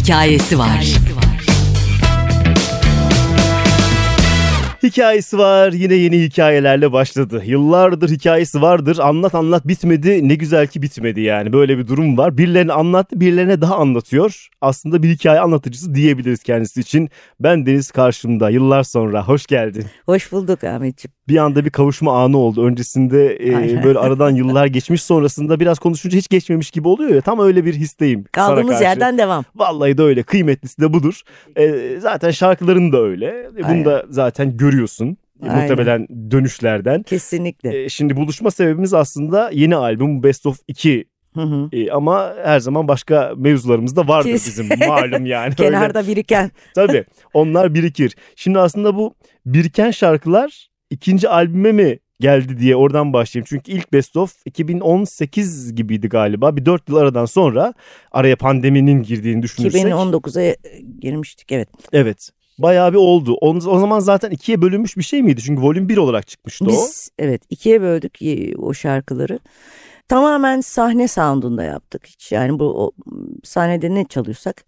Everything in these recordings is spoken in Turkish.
hikayesi var. Hikayesi var yine yeni hikayelerle başladı. Yıllardır hikayesi vardır anlat anlat bitmedi ne güzel ki bitmedi yani böyle bir durum var. Birilerine anlattı birilerine daha anlatıyor. Aslında bir hikaye anlatıcısı diyebiliriz kendisi için. Ben Deniz karşımda yıllar sonra hoş geldin. Hoş bulduk Ahmetciğim. Bir anda bir kavuşma anı oldu. Öncesinde e, böyle aradan yıllar geçmiş sonrasında biraz konuşunca hiç geçmemiş gibi oluyor ya. Tam öyle bir histeyim. Kaldığımız yerden devam. Vallahi de öyle kıymetlisi de budur. E, zaten şarkıların da öyle. E, bunu da zaten görüyorsun. Aynen. Muhtemelen dönüşlerden. Kesinlikle. E, şimdi buluşma sebebimiz aslında yeni albüm Best of 2 Hı hı. E, ama her zaman başka mevzularımız da vardır Kes- bizim malum yani. Öyle. Kenarda biriken. Tabii onlar birikir. Şimdi aslında bu biriken şarkılar ikinci albüme mi geldi diye oradan başlayayım. Çünkü ilk Best of 2018 gibiydi galiba. Bir 4 yıl aradan sonra araya pandeminin girdiğini düşünürsek. 2019'a girmiştik evet. Evet. Bayağı bir oldu. O, o zaman zaten ikiye bölünmüş bir şey miydi? Çünkü volüm 1 olarak çıkmıştı o. Biz evet ikiye böldük o şarkıları. Tamamen sahne sound'unda yaptık. Hiç yani bu o, sahnede ne çalıyorsak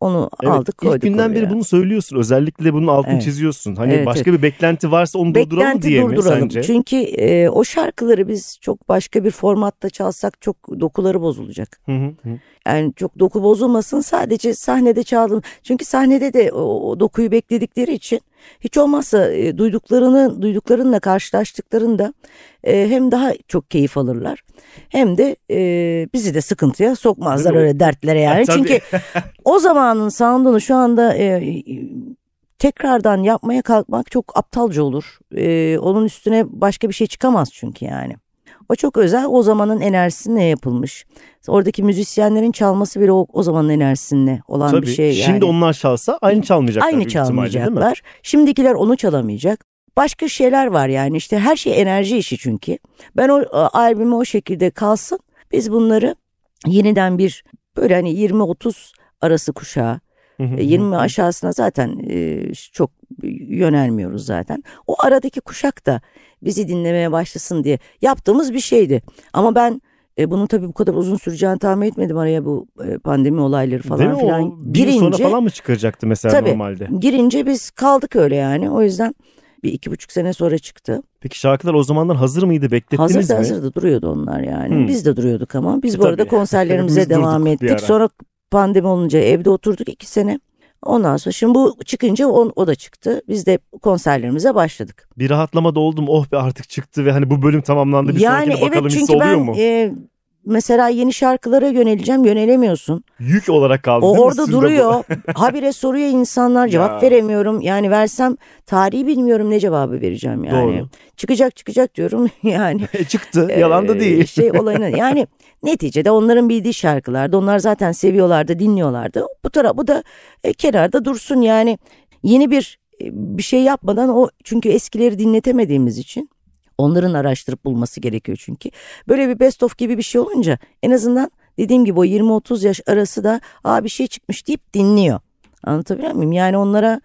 onu Evet, aldık koyduk. İlk günden beri bunu söylüyorsun. Özellikle bunun altını Evet. çiziyorsun. Hani Evet, başka bir beklenti varsa onu durduralım Beklenti diye mi durduralım. sence? Çünkü e, o şarkıları biz çok başka bir formatta çalsak çok dokuları bozulacak. Hı hı. Yani çok doku bozulmasın sadece sahnede çaldım. Çünkü sahnede de o, o dokuyu bekledikleri için hiç olmazsa e, duyduklarını duyduklarınla karşılaştıklarında e, hem daha çok keyif alırlar hem de e, bizi de sıkıntıya sokmazlar Değil mi? öyle dertlere yani. Tabii. Çünkü o zamanın sound'unu şu anda e, tekrardan yapmaya kalkmak çok aptalca olur. E, onun üstüne başka bir şey çıkamaz çünkü yani. O çok özel o zamanın enerjisine yapılmış. Oradaki müzisyenlerin çalması bile o, o zamanın enerjisine olan Tabii. bir şey yani. Şimdi onlar çalsa aynı çalmayacaklar. Aynı çalmayacaklar. Şimdikiler onu çalamayacak. Başka şeyler var yani işte her şey enerji işi çünkü. Ben o a, albümü o şekilde kalsın. Biz bunları yeniden bir böyle hani 20-30 arası kuşağı Hı hı e, hı. 20 aşağısına zaten e, çok yönelmiyoruz zaten. O aradaki kuşak da bizi dinlemeye başlasın diye yaptığımız bir şeydi. Ama ben e, bunun tabii bu kadar uzun süreceğini tahmin etmedim araya bu e, pandemi olayları Değil falan mi? filan O bir yıl sonra falan mı çıkaracaktı mesela Tabii. normalde? girince biz kaldık öyle yani. O yüzden bir iki buçuk sene sonra çıktı. Peki şarkılar o zamanlar hazır mıydı? Beklettiniz Hazırdı mi? hazırdı duruyordu onlar yani. Hmm. Biz de duruyorduk ama. Biz E, bu arada tabii. konserlerimize Hepimiz devam ettik. Sonra pandemi olunca evde oturduk iki sene. Ondan sonra şimdi bu çıkınca o, o da çıktı. Biz de konserlerimize başladık. Bir rahatlama da oldum. Oh be artık çıktı ve hani bu bölüm tamamlandı. Bir yani sonrakine bakalım evet hissi çünkü oluyor ben mu? e, mesela yeni şarkılara yöneleceğim yönelemiyorsun. Yük olarak kaldı O orada sizde duruyor. Habire soruyor insanlar cevap Ya. veremiyorum. Yani versem tarihi bilmiyorum ne cevabı vereceğim yani. Doğru. Çıkacak çıkacak diyorum yani. Çıktı. Yalan da Ee, değil. Şey olayına yani neticede onların bildiği şarkılardı. Onlar zaten seviyorlardı, dinliyorlardı. Bu taraf bu da e, kenarda dursun yani. Yeni bir e, bir şey yapmadan o çünkü eskileri dinletemediğimiz için onların araştırıp bulması gerekiyor çünkü. Böyle bir best of gibi bir şey olunca en azından dediğim gibi o 20-30 yaş arası da aa bir şey çıkmış deyip dinliyor. Anlatabiliyor muyum? Yani onlara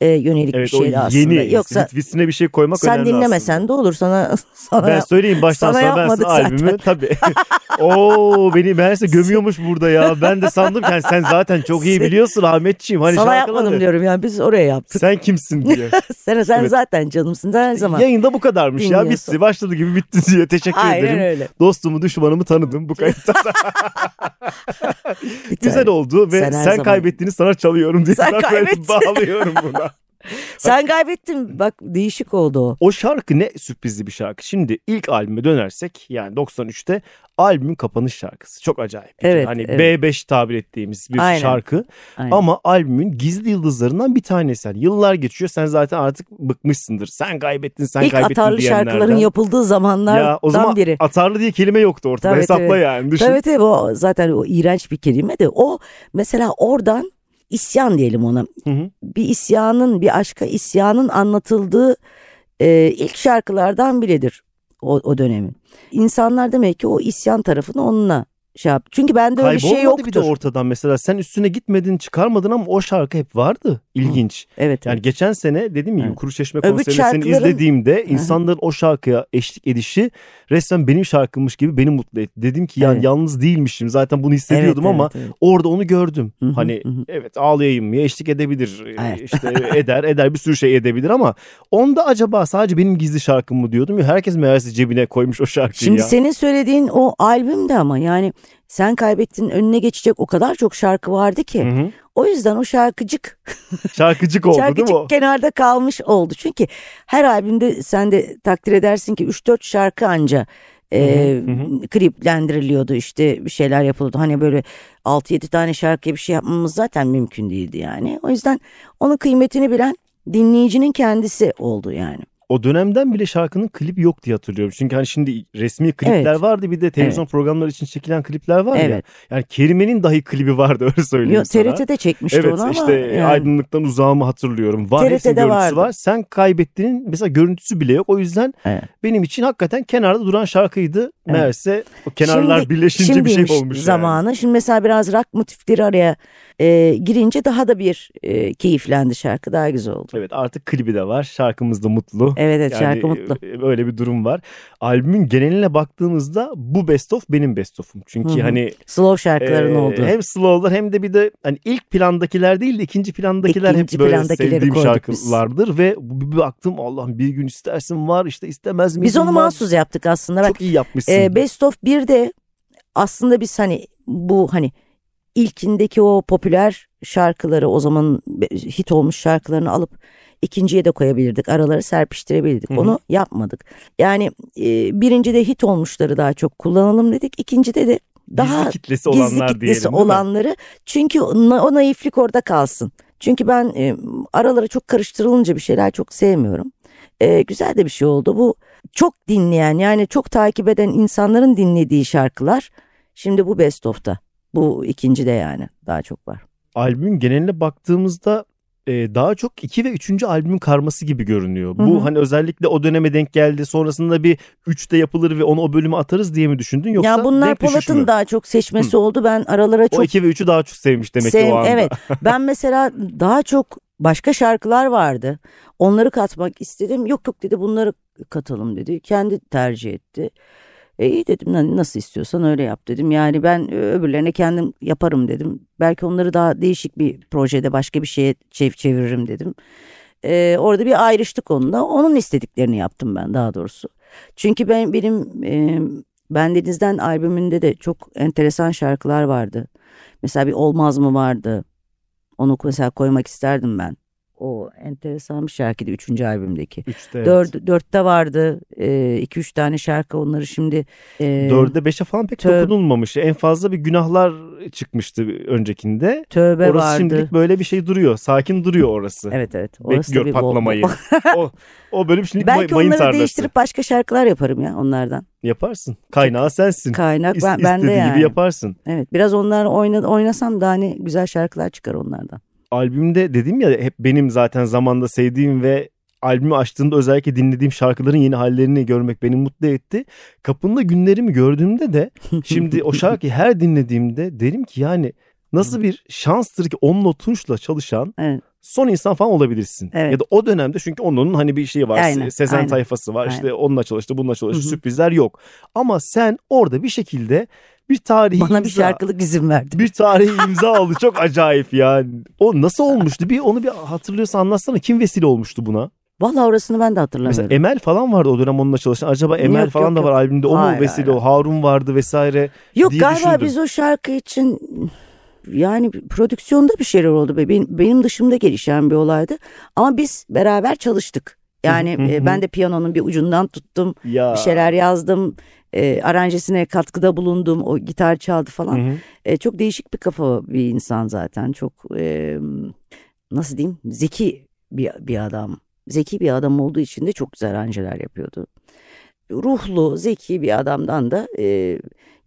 e, yönelik bir Evet o şeydi aslında. yeni Yoksa ritvisine bir şey koymak sen önemli dinlemesen aslında. de olur sana sana Ben söyleyeyim baştan sana sonra ben sana albümü zaten. tabii. Oo beni meğerse gömüyormuş burada ya. Ben de sandım yani sen zaten çok iyi Sen- biliyorsun Ahmetciğim. Hani sana yapmadım diyorum yani biz oraya yaptık. Sen kimsin diye. sen sen Evet. zaten canımsın her zaman. Yayında bu kadarmış ya bitti. Başladı gibi bitti diye teşekkür Aynen ederim. öyle. Dostumu düşmanımı tanıdım bu kayıtta. Bir Güzel oldu ve Sen sen, zaman- kaybettiğini sana çalıyorum diye Sen kaybettin. bağlıyorum buna. Sen kaybettin bak değişik oldu o. O şarkı ne sürprizli bir şarkı. Şimdi ilk albüme dönersek yani 93'te albümün kapanış şarkısı. Çok acayip. bir şey. Evet, Hani evet. B5 tabir ettiğimiz bir Aynen. şarkı. Aynen. Ama albümün gizli yıldızlarından bir tanesi. Yani yıllar geçiyor sen zaten artık bıkmışsındır. Sen kaybettin sen İlk kaybettin atarlı diyenlerden. şarkıların yapıldığı zamanlardan Ya o zaman biri. atarlı diye kelime yoktu ortada. Tabii, Hesapla tabii. yani düşün. Tabii tabii o zaten o iğrenç bir kelime de o mesela oradan isyan diyelim ona. Hı hı. Bir isyanın bir aşka isyanın anlatıldığı e, ilk şarkılardan biridir o, o dönemin. İnsanlar demek ki o isyan tarafını onunla şey yaptı. Çünkü bende öyle şey Kaybolmadı yoktur. bir de ortadan mesela sen üstüne gitmedin çıkarmadın ama o şarkı hep vardı. İlginç. Evet. Yani geçen sene dediğim gibi Evet. Kuru Çeşme konserini seni şarkıların- izlediğimde insanların o şarkıya eşlik edişi resmen benim şarkımmış gibi beni mutlu etti. Dedim ki yani Evet. yalnız değilmişim zaten bunu hissediyordum Evet, ama evet, evet. orada onu gördüm. Hı hı, hani hı hı. evet ağlayayım mı eşlik edebilir Evet. işte eder eder bir sürü şey edebilir ama onda acaba sadece benim gizli şarkım mı diyordum ya herkes meğerse cebine koymuş o şarkıyı Şimdi ya. senin söylediğin o albüm de ama yani sen kaybettin önüne geçecek o kadar çok şarkı vardı ki. Hı hı. O yüzden o şarkıcık Şarkıcık oldu değil şarkıcık mi o? kenarda kalmış oldu. Çünkü her albümde sen de takdir edersin ki 3-4 şarkı anca e, Hı hı, kliplendiriliyordu işte bir şeyler yapılıyordu. Hani böyle 6-7 tane şarkıya bir şey yapmamız zaten mümkün değildi yani. O yüzden onun kıymetini bilen dinleyicinin kendisi oldu yani. O dönemden bile şarkının klibi yok diye hatırlıyorum. Çünkü hani şimdi resmi klipler Evet. vardı bir de televizyon programları için çekilen klipler var ya. Evet. Yani Kerime'nin dahi klibi vardı öyle söyleyeyim Yo, sana. TRT'de çekmişti Evet onu ama işte yani. aydınlıktan uzağımı hatırlıyorum. Var TRT'de görüntüsü vardı. var. Sen kaybettiğinin mesela görüntüsü bile yok. O yüzden Evet. benim için hakikaten kenarda duran şarkıydı. Meğerse o kenarlar Şimdi- birleşince bir şey olmuş. yani. zamanı. Şimdi mesela biraz rock motifleri araya e, girince daha da bir e, keyiflendi şarkı. Daha güzel oldu. Evet artık klibi de var. Şarkımız da mutlu. Evet evet Yani, şarkı mutlu. e, Böyle bir durum var. Albümün geneline baktığımızda bu best of benim best of'um. Çünkü Hı hı. hani Slow şarkıların Ee, oldu. Hem slow'lar hem de bir de hani ilk plandakiler değil de ikinci plandakiler İkinci hep böyle sevdiğim koyduk biz. şarkılardır ve bir, bir baktım Allah'ım bir gün istersin var işte istemez miyim Biz onu mahsus yaptık aslında. Bak, Çok iyi yapmışsın. e, Best of 1'de aslında biz hani bu hani ilkindeki o popüler şarkıları o zaman hit olmuş şarkılarını alıp ikinciye de koyabilirdik. Araları serpiştirebilirdik. Hı hı. Onu yapmadık. Yani e, birincide hit olmuşları daha çok kullanalım dedik. İkincide de daha gizli kitlesi gizli olanlar kitlesi diyelim olanları çünkü o, o naiflik orada kalsın. Çünkü ben e, aralara çok karıştırılınca bir şeyler çok sevmiyorum. E, güzel de bir şey oldu. Bu çok dinleyen yani çok takip eden insanların dinlediği şarkılar şimdi bu best of'ta. Bu ikinci de yani daha çok var. Albümün geneline baktığımızda e, daha çok iki ve üçüncü albümün karması gibi görünüyor. Hı hı. Bu hani özellikle o döneme denk geldi. Sonrasında bir üçte yapılır ve onu o bölüme atarız diye mi düşündün yoksa ya bunlar? Polat'ın daha çok seçmesi oldu. Ben aralara O çok iki ve üçü daha çok sevmiş demek ki Sev- o anda. Evet ben mesela daha çok başka şarkılar vardı. Onları katmak istedim. Yok yok dedi bunları katalım dedi. Kendi tercih etti. E iyi dedim "Lan nasıl istiyorsan öyle yap dedim. Yani ben e, öbürlerine kendim yaparım dedim. Belki onları daha değişik bir projede başka bir şeye çev çeviririm dedim. E, orada bir ayrıştık onunla. Onun istediklerini yaptım ben daha doğrusu. Çünkü ben benim e, Bendeniz'den albümünde de çok enteresan şarkılar vardı. Mesela bir Olmaz mı vardı. Onu mesela koymak isterdim ben. O enteresan bir şarkıydı üçüncü albümdeki. Üçte evet. Dört, dörtte vardı e, iki üç tane şarkı onları şimdi. E, Dörde beşe falan pek Tövbe. dokunulmamış. En fazla bir günahlar çıkmıştı öncekinde. tövbe orası vardı. şimdilik böyle bir şey duruyor. Sakin duruyor orası. Evet evet. Orası Bekliyor patlamayı. o, o bölüm şimdilik Belki mayın onları tarlası. değiştirip başka şarkılar yaparım ya onlardan. Yaparsın. Kaynağı sensin. Kaynak İst- ben, ben de yani. gibi yaparsın. Evet biraz onlar oyna, oynasam daha ne güzel şarkılar çıkar onlardan. Albümde dedim ya hep benim zaten zamanda sevdiğim ve albümü açtığımda özellikle dinlediğim şarkıların yeni hallerini görmek beni mutlu etti. Kapında günlerimi gördüğümde de şimdi o şarkıyı her dinlediğimde derim ki yani nasıl bir şanstır ki onunla tunçla çalışan Evet. son insan falan olabilirsin. Evet. Ya da o dönemde çünkü onun hani bir şeyi var. Aynen, Sezen aynen. tayfası var. işte onunla çalıştı, bununla çalıştı. Hı hı. Sürprizler yok. Ama sen orada bir şekilde bir tarihi Bana bir imza- şarkılık izin verdi. bir tarihi imza aldı. Çok acayip yani. O nasıl olmuştu? Bir onu bir hatırlıyorsan anlatsana. Kim vesile olmuştu buna? Vallahi orasını ben de hatırlamıyorum. Mesela Emel falan vardı o dönem onunla çalışan. Acaba Emel Yok, falan yok, da var yok. albümde. O Hayır, mu vesile hayır, o? Harun vardı vesaire. Yok diye galiba düşündüm. biz o şarkı için yani prodüksiyonda bir şeyler oldu. be. Benim, benim dışımda gelişen bir olaydı. Ama biz beraber çalıştık. Yani e, ben de piyanonun bir ucundan tuttum. Ya. Bir şeyler yazdım. E, aranjesine katkıda bulundum. O gitar çaldı falan. E, çok değişik bir kafa bir insan zaten. Çok e, nasıl diyeyim zeki bir, bir adam. Zeki bir adam olduğu için de çok güzel aranjeler yapıyordu. Ruhlu, zeki bir adamdan da e,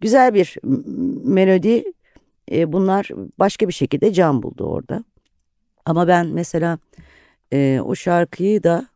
güzel bir melodi e, bunlar başka bir şekilde can buldu orada. Ama ben mesela e, o şarkıyı da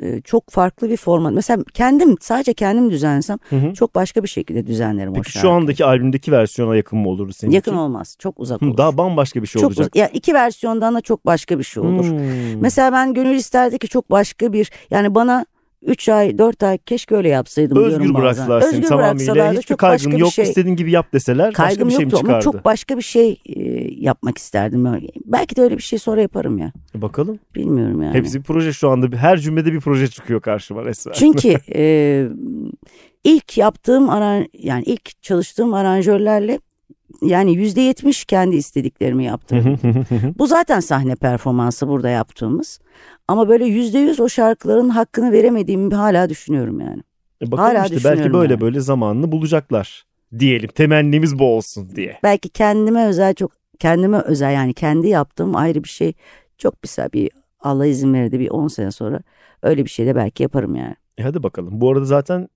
e, çok farklı bir format. Mesela kendim sadece kendim düzenlesem Hı hı. çok başka bir şekilde düzenlerim o Peki şu şarkıyı. andaki albümdeki versiyona yakın mı olurdu senin Yakın için? olmaz. Çok uzak Hı, olur. Daha bambaşka bir şey çok olacak. uz- ya iki versiyondan da çok başka bir şey olur. Hmm. Mesela ben gönül isterdi ki çok başka bir yani bana 3 ay 4 ay keşke öyle yapsaydım diyorum Özgür bazen. bıraksalar seni Özgür tamamıyla. Hiçbir çok kaygın başka yok. şey. istediğin gibi yap deseler başka Kaygım bir şey mi yoktu ama çıkardı? çok başka bir şey e, yapmak isterdim. Belki de öyle bir şey sonra yaparım ya. E Bakalım. Bilmiyorum yani. Hepsi bir proje şu anda. Her cümlede bir proje çıkıyor karşıma resmen. Çünkü e, ilk yaptığım aran yani ilk çalıştığım aranjörlerle yani yüzde yetmiş kendi istediklerimi yaptım. Bu zaten sahne performansı burada yaptığımız. Ama böyle yüzde yüz o şarkıların hakkını veremediğimi hala düşünüyorum yani. E Bakalım Hala işte belki böyle yani. böyle zamanını bulacaklar diyelim. Temennimiz bu olsun diye. Belki kendime özel çok kendime özel yani kendi yaptığım ayrı bir şey. Çok mesela bir Allah izin verirdi bir 10 sene sonra öyle bir şey de belki yaparım yani. E hadi bakalım. Bu arada zaten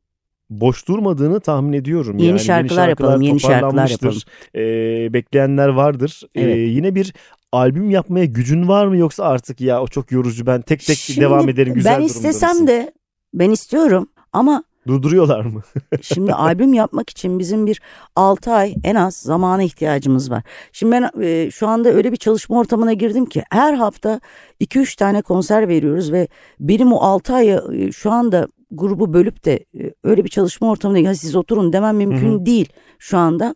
boş durmadığını tahmin ediyorum. Yeni yani şarkılar yapalım, yeni şarkılar toparlanmıştır. E, bekleyenler vardır. E, Evet. yine bir albüm yapmaya gücün var mı yoksa artık ya o çok yorucu ben tek tek Şimdi devam ederim güzel Ben istesem mısın? de ben istiyorum ama Durduruyorlar mı? Şimdi albüm yapmak için bizim bir 6 ay en az zamana ihtiyacımız var. Şimdi ben e, şu anda öyle bir çalışma ortamına girdim ki her hafta 2-3 tane konser veriyoruz ve benim o 6 ayı e, şu anda grubu bölüp de e, öyle bir çalışma ortamına ya siz oturun demem mümkün Hı hı. değil şu anda.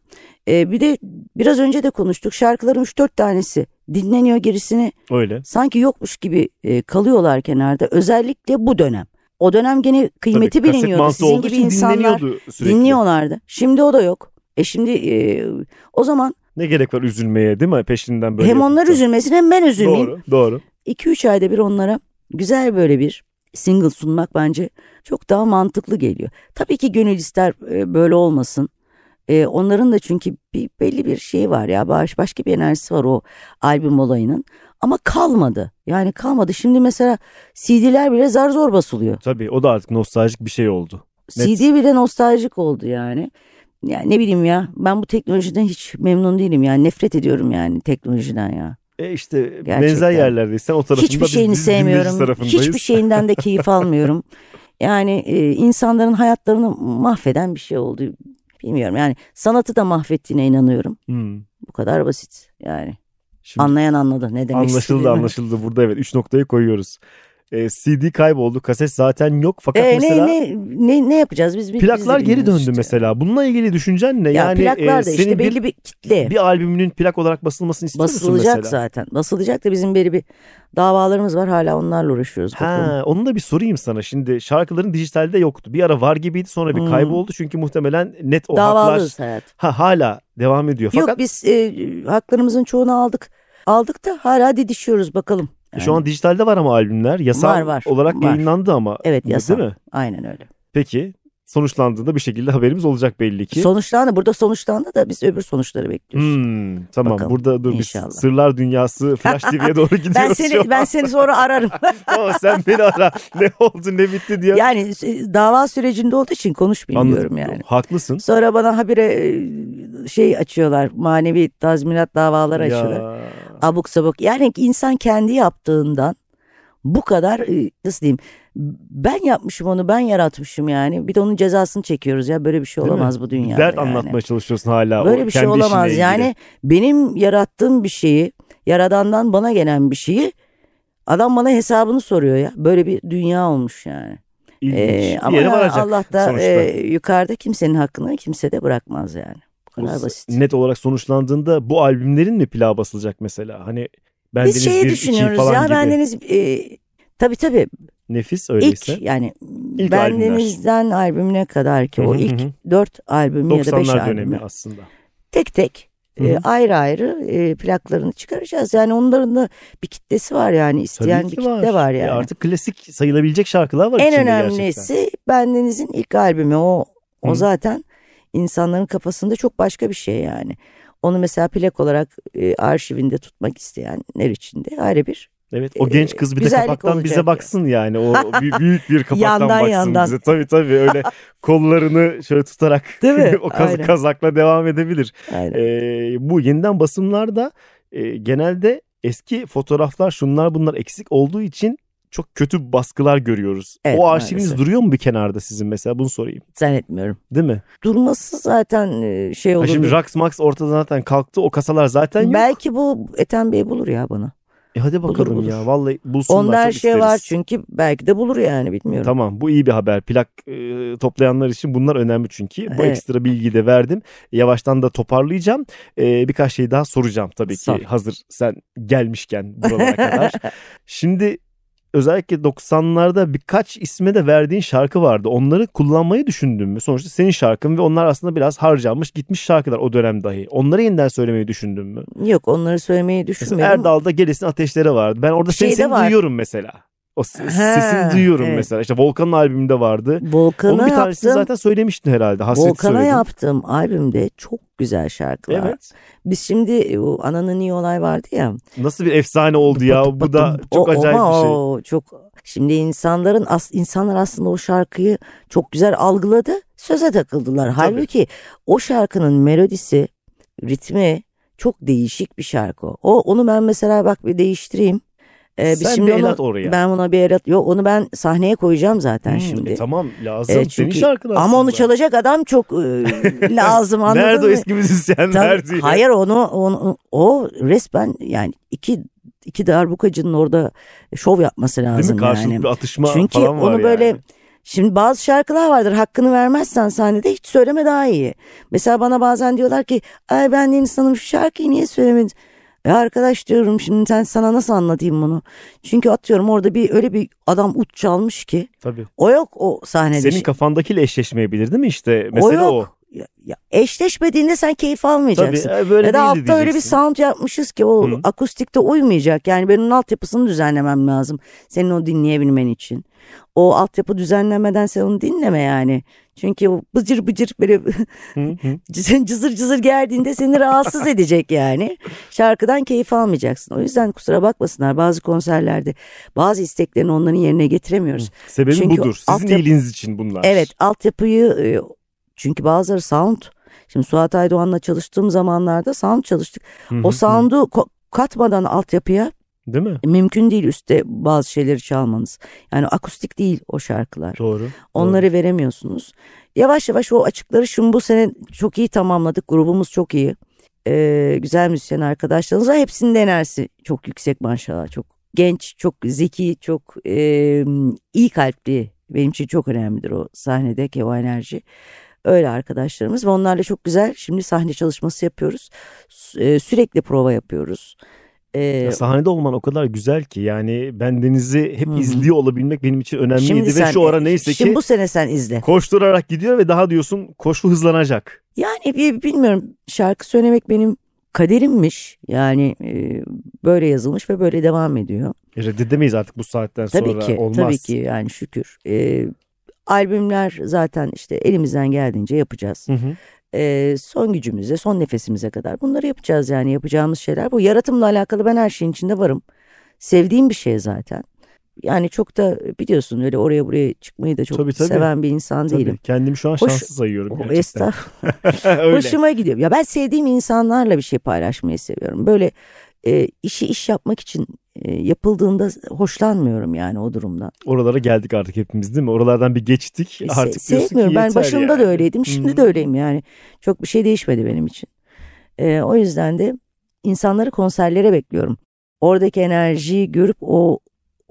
E, bir de biraz önce de konuştuk şarkıların 3-4 tanesi dinleniyor gerisini Öyle. sanki yokmuş gibi e, kalıyorlar kenarda özellikle bu dönem. O dönem gene kıymeti Tabii, biliniyordu. Sizin gibi insanlar sürekli. dinliyorlardı. Şimdi o da yok. E şimdi e, o zaman Ne gerek var üzülmeye değil mi? Peşinden böyle hem onlar yapınca. üzülmesin hem ben üzülmeyeyim. Doğru, doğru. 2-3 ayda bir onlara güzel böyle bir single sunmak bence çok daha mantıklı geliyor. Tabii ki gönül ister e, böyle olmasın. E, onların da çünkü bir belli bir şey var ya baş, başka bir enerjisi var o albüm olayının. Ama kalmadı. Yani kalmadı. Şimdi mesela CD'ler bile zar zor basılıyor. Tabii o da artık nostaljik bir şey oldu. Net. CD bile nostaljik oldu yani. Yani ne bileyim ya ben bu teknolojiden hiç memnun değilim yani nefret ediyorum yani teknolojiden ya. E işte Gerçekten. benzer yerlerdeyiz. Sen o tarafında Hiçbir şeyini biz sevmiyorum. Hiçbir şeyinden de keyif almıyorum. Yani e, insanların hayatlarını mahveden bir şey oldu. Bilmiyorum yani sanatı da mahvettiğine inanıyorum. Hmm. Bu kadar basit yani. Şimdi Anlayan anladı ne demek anlaşıldı anlaşıldı. Burada evet 3 noktayı koyuyoruz. E, CD kayboldu. Kaset zaten yok. Fakat E, mesela ne, ne, ne, ne yapacağız biz? biz plaklar de geri döndü işte. mesela. Bununla ilgili düşüncen ne? Ya yani plaklar e, da işte senin bir, belli bir kitle. bir albümünün plak olarak basılmasını istiyor musun Basılacak mesela? zaten. Basılacak da bizim belli bir davalarımız var. Hala onlarla uğraşıyoruz. bakalım. Ha, onu da bir sorayım sana. Şimdi şarkıların dijitalde yoktu. Bir ara var gibiydi sonra bir Hmm. kayboldu. Çünkü muhtemelen net o haklar Davalıyız hayat. ha, hala devam ediyor. Fakat Yok biz e, haklarımızın çoğunu aldık. Aldık da hala didişiyoruz bakalım. Şu an dijitalde var ama albümler. Yasal Var, var, olarak var. yayınlandı ama. Evet Değil yasal. mi? Aynen öyle. Peki sonuçlandığında bir şekilde haberimiz olacak belli ki. Sonuçlandı. Burada sonuçlandı da biz öbür sonuçları bekliyoruz. Hmm, tamam Bakalım, burada dur inşallah. biz Sırlar Dünyası Flash TV'ye doğru gidiyoruz Ben seni ben seni sonra ararım. Tamam sen beni ara. Ne oldu ne bitti diye. yani e, dava sürecinde olduğu için konuşmayayım diyorum yani. Haklısın. Sonra bana habire e, şey açıyorlar. Manevi tazminat davaları açıyorlar. Ya. Abuk sabuk. Yani insan kendi yaptığından bu kadar e, nasıl diyeyim ben yapmışım onu ben yaratmışım yani bir de onun cezasını çekiyoruz ya böyle bir şey Değil mi? olamaz bu dünyada Dert yani. anlatmaya çalışıyorsun hala. böyle o bir şey olamaz yani benim yarattığım bir şeyi yaradandan bana gelen bir şeyi adam bana hesabını soruyor ya böyle bir dünya olmuş yani. İlginç. Ee, ama Allah da sonuçta. e, yukarıda kimsenin hakkını kimse de bırakmaz yani. Kadar basit. Net olarak sonuçlandığında bu albümlerin mi plağı basılacak mesela? Hani bendeniz Biz şeyi bir, düşünüyoruz falan ya gibi. bendeniz e, tabii tabii Nefis öyleyse. İlk yani İlk bendenizden albümüne kadar ki o ilk dört albüm ya da beş 90'lar albüm dönemi aslında. tek tek e, ayrı ayrı e, plaklarını çıkaracağız. Yani onların da bir kitlesi var yani isteyen bir ki kitle var E yani. artık klasik sayılabilecek şarkılar var en önemlisi gerçekten. bendenizin ilk albümü o o Hı. zaten insanların kafasında çok başka bir şey yani. Onu mesela plak olarak e, arşivinde tutmak isteyenler için de ayrı bir Evet o e, genç kız bir de kapaktan bize yani. baksın yani. O bü- büyük bir kapaktan Yandan, baksın yandan. bize. Tabii tabii öyle kollarını şöyle tutarak Değil mi? o kaz- Aynen. kazakla devam edebilir. Aynen. Ee, bu yeniden basımlarda e, genelde eski fotoğraflar şunlar bunlar eksik olduğu için çok kötü baskılar görüyoruz. Evet, o arşiviniz maalesef. duruyor mu bir kenarda sizin mesela bunu sorayım. Zannetmiyorum. Değil mi? Durması zaten e, şey Ha olur. şimdi Rax Max ortada zaten kalktı. O kasalar zaten yok. Belki bu Ethem Bey bulur ya bana. E hadi bakalım bulur. ya. Vallahi bulsunlar Onda her şey isteriz. var çünkü belki de bulur yani bilmiyorum. Tamam bu iyi bir haber. Plak e, toplayanlar için bunlar önemli çünkü. Bu Evet. ekstra bilgiyi de verdim. Yavaştan da toparlayacağım. E, birkaç şey daha soracağım tabii ki Sor. hazır sen gelmişken buralara kadar. Şimdi özellikle 90'larda birkaç isme de verdiğin şarkı vardı. Onları kullanmayı düşündün mü? Sonuçta senin şarkın ve onlar aslında biraz harcanmış gitmiş şarkılar o dönem dahi. Onları yeniden söylemeyi düşündün mü? Yok onları söylemeyi Mesela düşünmüyorum. Erdal'da Gelesin Ateşleri vardı. Ben orada seni, seni var. duyuyorum mesela. O s- Ha, sesini duyuyorum evet. mesela. İşte Volkan'ın albümünde vardı. Volkan'a Onun bir tanesini yaptım. zaten söylemiştin herhalde. Hasret Volkan'a söyledin. yaptığım albümde çok güzel şarkılar. Evet. Biz şimdi o Ananın iyi olay vardı ya. Nasıl bir efsane oldu ya. Bu da çok O- acayip bir şey. O çok şimdi insanların as, insanlar aslında o şarkıyı çok güzel algıladı. Söze takıldılar. Halbuki o şarkının melodisi, ritmi çok değişik bir şarkı. O onu ben mesela bak bir değiştireyim. Ee, Sen şimdi bir el onu, at oraya. ben buna bir el at. Yok onu ben sahneye koyacağım zaten Hmm, şimdi. e tamam lazım. Senin çünkü- şarkın aslında. Ama onu çalacak adam çok e, lazım anladın Nerede o mı? eski müzisyenler diye. hayır onu, onu o resmen yani iki iki darbukacının orada şov yapması Değil lazım mi? Karşılıklı yani. atışma Çünkü falan var onu böyle yani. şimdi bazı şarkılar vardır hakkını vermezsen sahnede hiç söyleme daha iyi. Mesela bana bazen diyorlar ki ay ben Deniz Hanım şu şarkıyı niye söylemedin? Ya arkadaş diyorum şimdi sen sana nasıl anlatayım bunu? Çünkü atıyorum orada bir öyle bir adam ut çalmış ki Tabii. o yok o sahnede. Senin şey. kafandakiyle eşleşmeyebilir değil mi işte? o Mesela o. yok. Ya, ya eşleşmediğinde sen keyif Tabii almayacaksın. e, böyle ya da altta öyle bir diyeceksin. sound yapmışız ki o Hı. akustikte uymayacak. Yani ben onun altyapısını düzenlemem lazım. Senin o dinleyebilmen için. O altyapı düzenlemeden sen onu dinleme yani. Çünkü o bıcır bıcır böyle Hı hı. cızır cızır geldiğinde seni rahatsız edecek yani. Şarkıdan keyif almayacaksın. O yüzden kusura bakmasınlar bazı konserlerde bazı isteklerini onların yerine getiremiyoruz. Sebebi Çünkü budur. Sizin altyapı- iyiliğiniz için bunlar. Evet altyapıyı e, çünkü bazıları sound. Şimdi Suat Aydoğan'la çalıştığım zamanlarda sound çalıştık. Hı hı O sound'u katmadan altyapıya Değil mi? mümkün değil üstte bazı şeyleri çalmanız. Yani akustik değil o şarkılar. Doğru. Onları veremiyorsunuz. Yavaş yavaş o açıkları şimdi bu sene çok iyi tamamladık. Grubumuz çok iyi. Ee, güzel müzisyen arkadaşlarımız var. Hepsinin enerjisi çok yüksek maşallah. Çok genç, çok zeki, çok e, iyi kalpli. Benim için çok önemlidir o sahnedeki o enerji. Öyle arkadaşlarımız ve onlarla çok güzel şimdi sahne çalışması yapıyoruz. Sü- e, sürekli prova yapıyoruz. Ee, sahnede olman o kadar güzel ki yani ben Deniz'i hep Hı izliyor olabilmek benim için önemliydi şimdi ve sen, şu ara neyse şimdi ki bu sene sen izle. koşturarak gidiyor ve daha diyorsun koşu hızlanacak. Yani bilmiyorum şarkı söylemek benim kaderimmiş. Yani e, böyle yazılmış ve böyle devam ediyor. E, Reddedemeyiz artık bu saatten Tabii sonra ki olmaz. tabii ki yani şükür. E, albümler zaten işte elimizden geldiğince yapacağız. Hı hı. E, son gücümüze son nefesimize kadar bunları yapacağız yani yapacağımız şeyler. Bu yaratımla alakalı ben her şeyin içinde varım. Sevdiğim bir şey zaten. Yani çok da biliyorsun öyle oraya buraya çıkmayı da çok Tabii, tabii. seven bir insan Tabii. değilim. Kendimi şu an Hoş- şanslı sayıyorum O gerçekten. estağfurullah. Hoşuma gidiyor. Ya ben sevdiğim insanlarla bir şey paylaşmayı seviyorum. Böyle e, işi iş yapmak için yapıldığında hoşlanmıyorum yani o durumdan. Oralara geldik artık hepimiz değil mi? Oralardan bir geçtik. E, se- Artık ki sevmiyorum. Ben başında yani. da öyleydim. Şimdi Hı. de öyleyim yani. Çok bir şey değişmedi benim için. E, o yüzden de insanları konserlere bekliyorum. Oradaki enerjiyi görüp o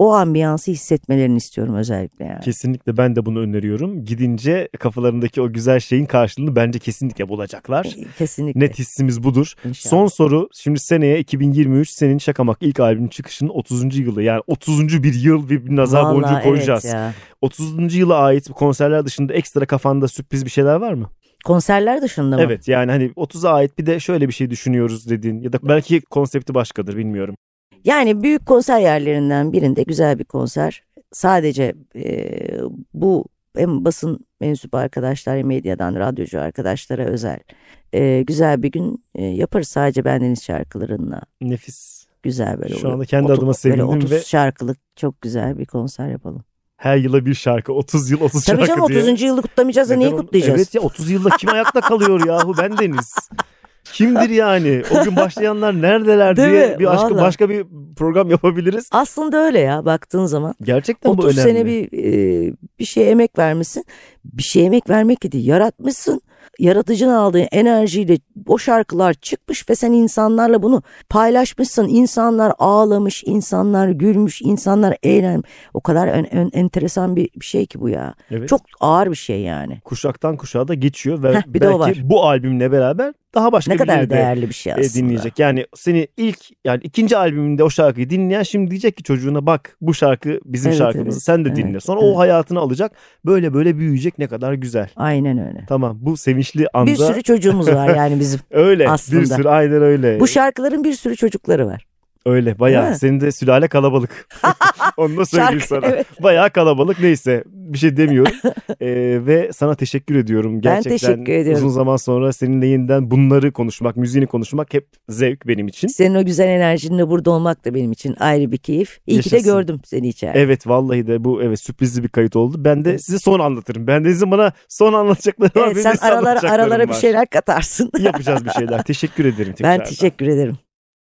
o ambiyansı hissetmelerini istiyorum özellikle yani. Kesinlikle ben de bunu öneriyorum. Gidince kafalarındaki o güzel şeyin karşılığını bence kesinlikle bulacaklar. Kesinlikle. Net hissimiz budur. İnşallah. Son soru. Şimdi seneye 2023 senin Şakamak ilk albümün çıkışının 30. yılı. Yani 30. bir yıl bir, nazar Vallahi boncuğu evet koyacağız. ya. 30. yıla ait konserler dışında ekstra kafanda sürpriz bir şeyler var mı? Konserler dışında mı? Evet yani hani 30'a ait bir de şöyle bir şey düşünüyoruz dediğin ya da belki konsepti başkadır bilmiyorum. Yani büyük konser yerlerinden birinde güzel bir konser. Sadece e, bu hem basın mensup arkadaşlar hem medyadan radyocu arkadaşlara özel e, güzel bir gün e, yaparız sadece bendeniz şarkılarınla. Nefis. Güzel böyle. Şu anda kendi Otu- adıma Böyle sevindim 30 ve şarkılık çok güzel bir konser yapalım. her yıla bir şarkı 30 yıl 30 Tabii şarkı canım diye. 30. yılı kutlamayacağız da neyi kutlayacağız? Evet ya 30 yılda kim ayakta kalıyor yahu bendeniz. Kimdir yani? O gün başlayanlar neredeler Değil diye mi? bir aşkı Vallahi. başka bir program yapabiliriz. Aslında öyle ya baktığın zaman. Gerçekten bu 30 önemli. sene bir e, bir şey emek vermişsin. Bir şey emek vermek değil yaratmışsın. Yaratıcının aldığı enerjiyle o şarkılar çıkmış ve sen insanlarla bunu paylaşmışsın. İnsanlar ağlamış, insanlar gülmüş, insanlar eğlenmiş. O kadar ön- ön- enteresan bir, bir şey ki bu ya. Evet. Çok ağır bir şey yani. kuşaktan kuşağa da geçiyor ve Heh, bir de o belki var. bu albümle beraber daha başka Ne kadar birileri de değerli bir şey e, aslında. dinleyecek. Yani seni ilk yani ikinci albümünde o şarkıyı dinleyen şimdi diyecek ki çocuğuna bak bu şarkı bizim Evet, şarkımız evet, sen de evet, dinle. Sonra evet. o hayatını alacak böyle böyle büyüyecek ne kadar güzel. Aynen öyle. Tamam bu sevinçli anda Bir sürü çocuğumuz var yani bizim. öyle bir aslında. sürü aynen öyle. Bu şarkıların bir sürü çocukları var. Öyle bayağı. Senin de sülale kalabalık. Onu da söyleyeyim Şarkı, sana. evet. Bayağı kalabalık neyse bir şey demiyorum. Ee, ve sana teşekkür ediyorum. Gerçekten teşekkür ediyorum. uzun zaman sonra seninle yeniden bunları konuşmak, müziğini konuşmak hep zevk benim için. Senin o güzel enerjinle burada olmak da benim için ayrı bir keyif. İyi ki de Yaşasın. gördüm seni içeride. Evet vallahi de bu evet sürprizli bir kayıt oldu. Ben de size son anlatırım. Ben de sizin bana son anlatacakları var. Evet, benim sen aralara aralara bir var. şeyler katarsın. Yapacağız bir şeyler. Teşekkür ederim tekrar. ben teşekkür ederim.